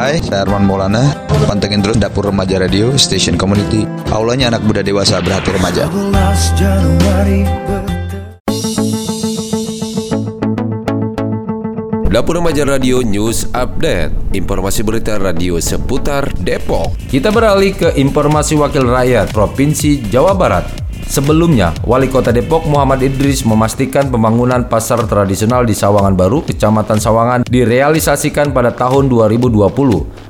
Hai, saya Arman Maulana. Pantengin terus Dapur Remaja Radio, Station Community. Aulanya anak muda dewasa berhati remaja. 12 Januari Dapur Remaja Radio News Update Informasi berita radio seputar Depok Kita beralih ke informasi wakil rakyat Provinsi Jawa Barat. Sebelumnya, Wali Kota Depok Muhammad Idris memastikan pembangunan pasar tradisional di Sawangan Baru, Kecamatan Sawangan direalisasikan pada tahun 2020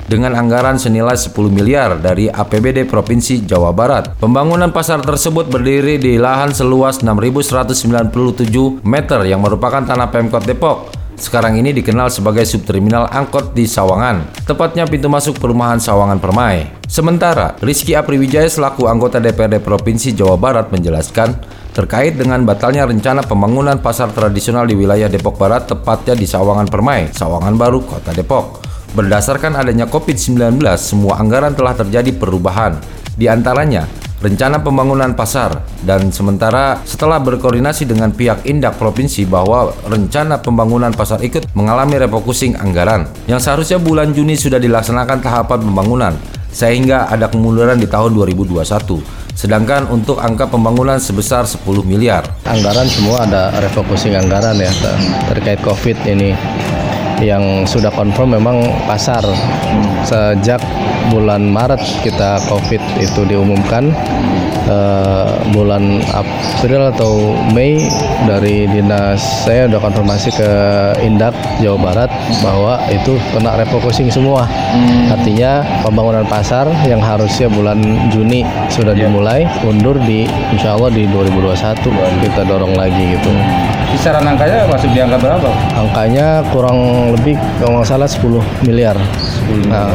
dengan anggaran senilai 10 miliar dari APBD Provinsi Jawa Barat. Pembangunan pasar tersebut berdiri di lahan seluas 6.197 meter yang merupakan tanah Pemkot Depok sekarang ini dikenal sebagai subterminal angkot di Sawangan, tepatnya pintu masuk perumahan Sawangan Permai. Sementara, Rizky Apriwijaya selaku anggota DPRD Provinsi Jawa Barat menjelaskan terkait dengan batalnya rencana pembangunan pasar tradisional di wilayah Depok Barat tepatnya di Sawangan Permai, Sawangan Baru, Kota Depok. Berdasarkan adanya COVID-19, semua anggaran telah terjadi perubahan. Di antaranya, rencana pembangunan pasar dan sementara setelah berkoordinasi dengan pihak Indak Provinsi bahwa rencana pembangunan pasar ikut mengalami refocusing anggaran yang seharusnya bulan Juni sudah dilaksanakan tahapan pembangunan sehingga ada kemunduran di tahun 2021 sedangkan untuk angka pembangunan sebesar 10 miliar. Anggaran semua ada refocusing anggaran ya terkait covid ini yang sudah confirm memang pasar. Sejak bulan Maret kita COVID itu diumumkan eh, bulan April atau Mei dari dinas saya sudah konfirmasi ke Indak Jawa Barat bahwa itu kena refocusing semua. Artinya pembangunan pasar yang harusnya bulan Juni sudah dimulai undur di Insya Allah di 2021 kita dorong lagi gitu. Kisaran angkanya masuk di angka berapa? angkanya kurang lebih kalau nggak salah 10 miliar. Nah,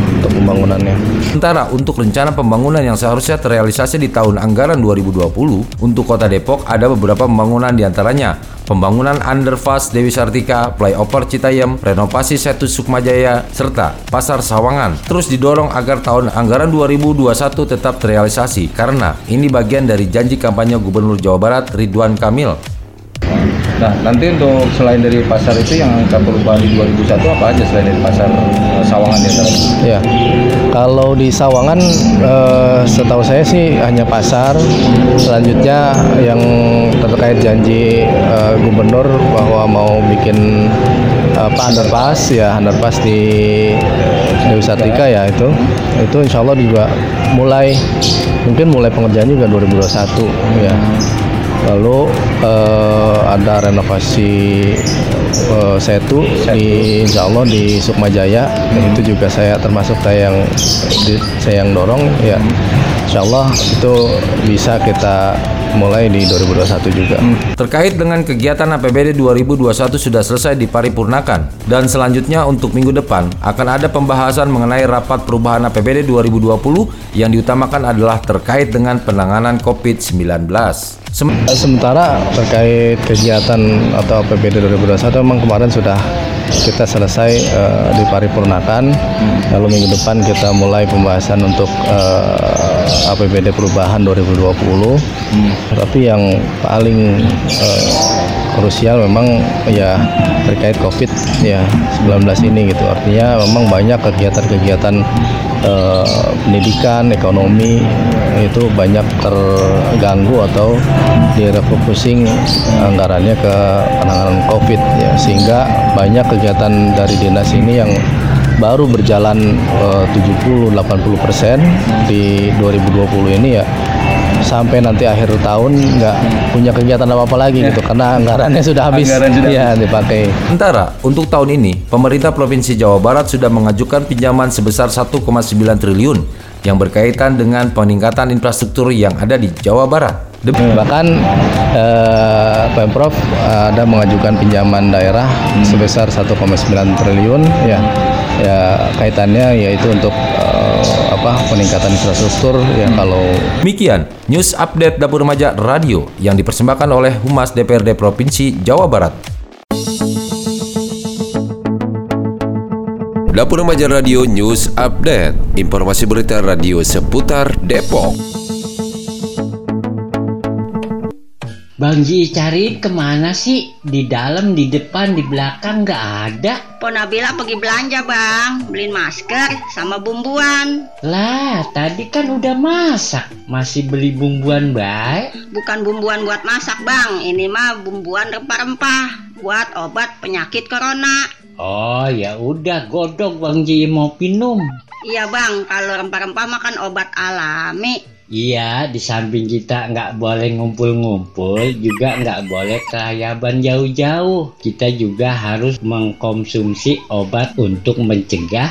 untuk pembangunannya. Sementara untuk rencana pembangunan yang seharusnya terrealisasi di tahun anggaran 2020 untuk Kota Depok ada beberapa pembangunan di antaranya pembangunan underpass Dewi Sartika, flyover Citayam, renovasi Setu Sukmajaya, serta Pasar Sawangan. Terus didorong agar tahun anggaran 2021 tetap terrealisasi karena ini bagian dari janji kampanye Gubernur Jawa Barat Ridwan Kamil Nah, nanti untuk selain dari pasar itu yang angka perubahan di 2001 apa aja selain dari pasar eh, Sawangan ya? Tara? Ya, kalau di Sawangan eh, setahu saya sih hanya pasar. Selanjutnya yang terkait janji eh, gubernur bahwa mau bikin apa underpass ya underpass di Dewi Sartika ya itu itu insya Allah juga mulai mungkin mulai pengerjaan juga 2021 ya lalu eh, ada renovasi eh, setu di Insya Allah di Sukmajaya. Itu juga saya termasuk saya yang di- saya yang dorong ya. Insya Allah itu bisa kita mulai di 2021 juga. Terkait dengan kegiatan APBD 2021 sudah selesai diparipurnakan. Dan selanjutnya untuk minggu depan akan ada pembahasan mengenai rapat perubahan APBD 2020 yang diutamakan adalah terkait dengan penanganan COVID-19. Sem- Sementara terkait kegiatan atau APBD 2021 memang kemarin sudah kita selesai eh, diparipurnakan. Lalu minggu depan kita mulai pembahasan untuk eh, APBD perubahan 2020. Tapi yang paling eh, krusial memang ya terkait Covid ya 19 ini gitu. Artinya memang banyak kegiatan-kegiatan eh, pendidikan, ekonomi itu banyak terganggu atau direfocusing anggarannya ke penanganan Covid ya sehingga banyak kegiatan dari dinas ini yang baru berjalan eh, 70-80 persen di 2020 ini ya. Sampai nanti akhir tahun nggak punya kegiatan apa apa lagi gitu karena anggarannya sudah habis. Anggaran sudah ya dipakai. Sementara untuk tahun ini, pemerintah Provinsi Jawa Barat sudah mengajukan pinjaman sebesar 1,9 triliun yang berkaitan dengan peningkatan infrastruktur yang ada di Jawa Barat. Demi Bahkan eh, Pemprov ada mengajukan pinjaman daerah sebesar 1,9 triliun ya. Ya kaitannya yaitu untuk eh, apa peningkatan infrastruktur ya kalau Demikian news update Dapur Remaja Radio yang dipersembahkan oleh Humas DPRD Provinsi Jawa Barat. Dapur Remaja Radio News Update. Informasi berita radio seputar Depok Bang Ji cari ke mana sih? Di dalam, di depan, di belakang nggak ada. Ponabila pergi belanja bang, beliin masker sama bumbuan. Lah, tadi kan udah masak. Masih beli bumbuan baik? Bukan bumbuan buat masak bang, ini mah bumbuan rempah-rempah buat obat penyakit corona. Oh ya udah godok Bang Ji mau minum. Iya bang, kalau rempah-rempah makan obat alami. Iya, di samping kita nggak boleh ngumpul-ngumpul, juga nggak boleh kelayaban jauh-jauh. Kita juga harus mengkonsumsi obat untuk mencegah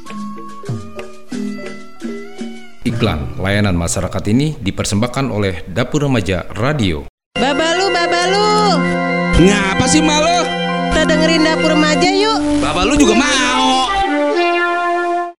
Iklan layanan masyarakat ini dipersembahkan oleh Dapur Remaja Radio. Babalu, babalu. Ngapa sih malu? Kita dengerin dapur remaja yuk. Bapak lu juga mah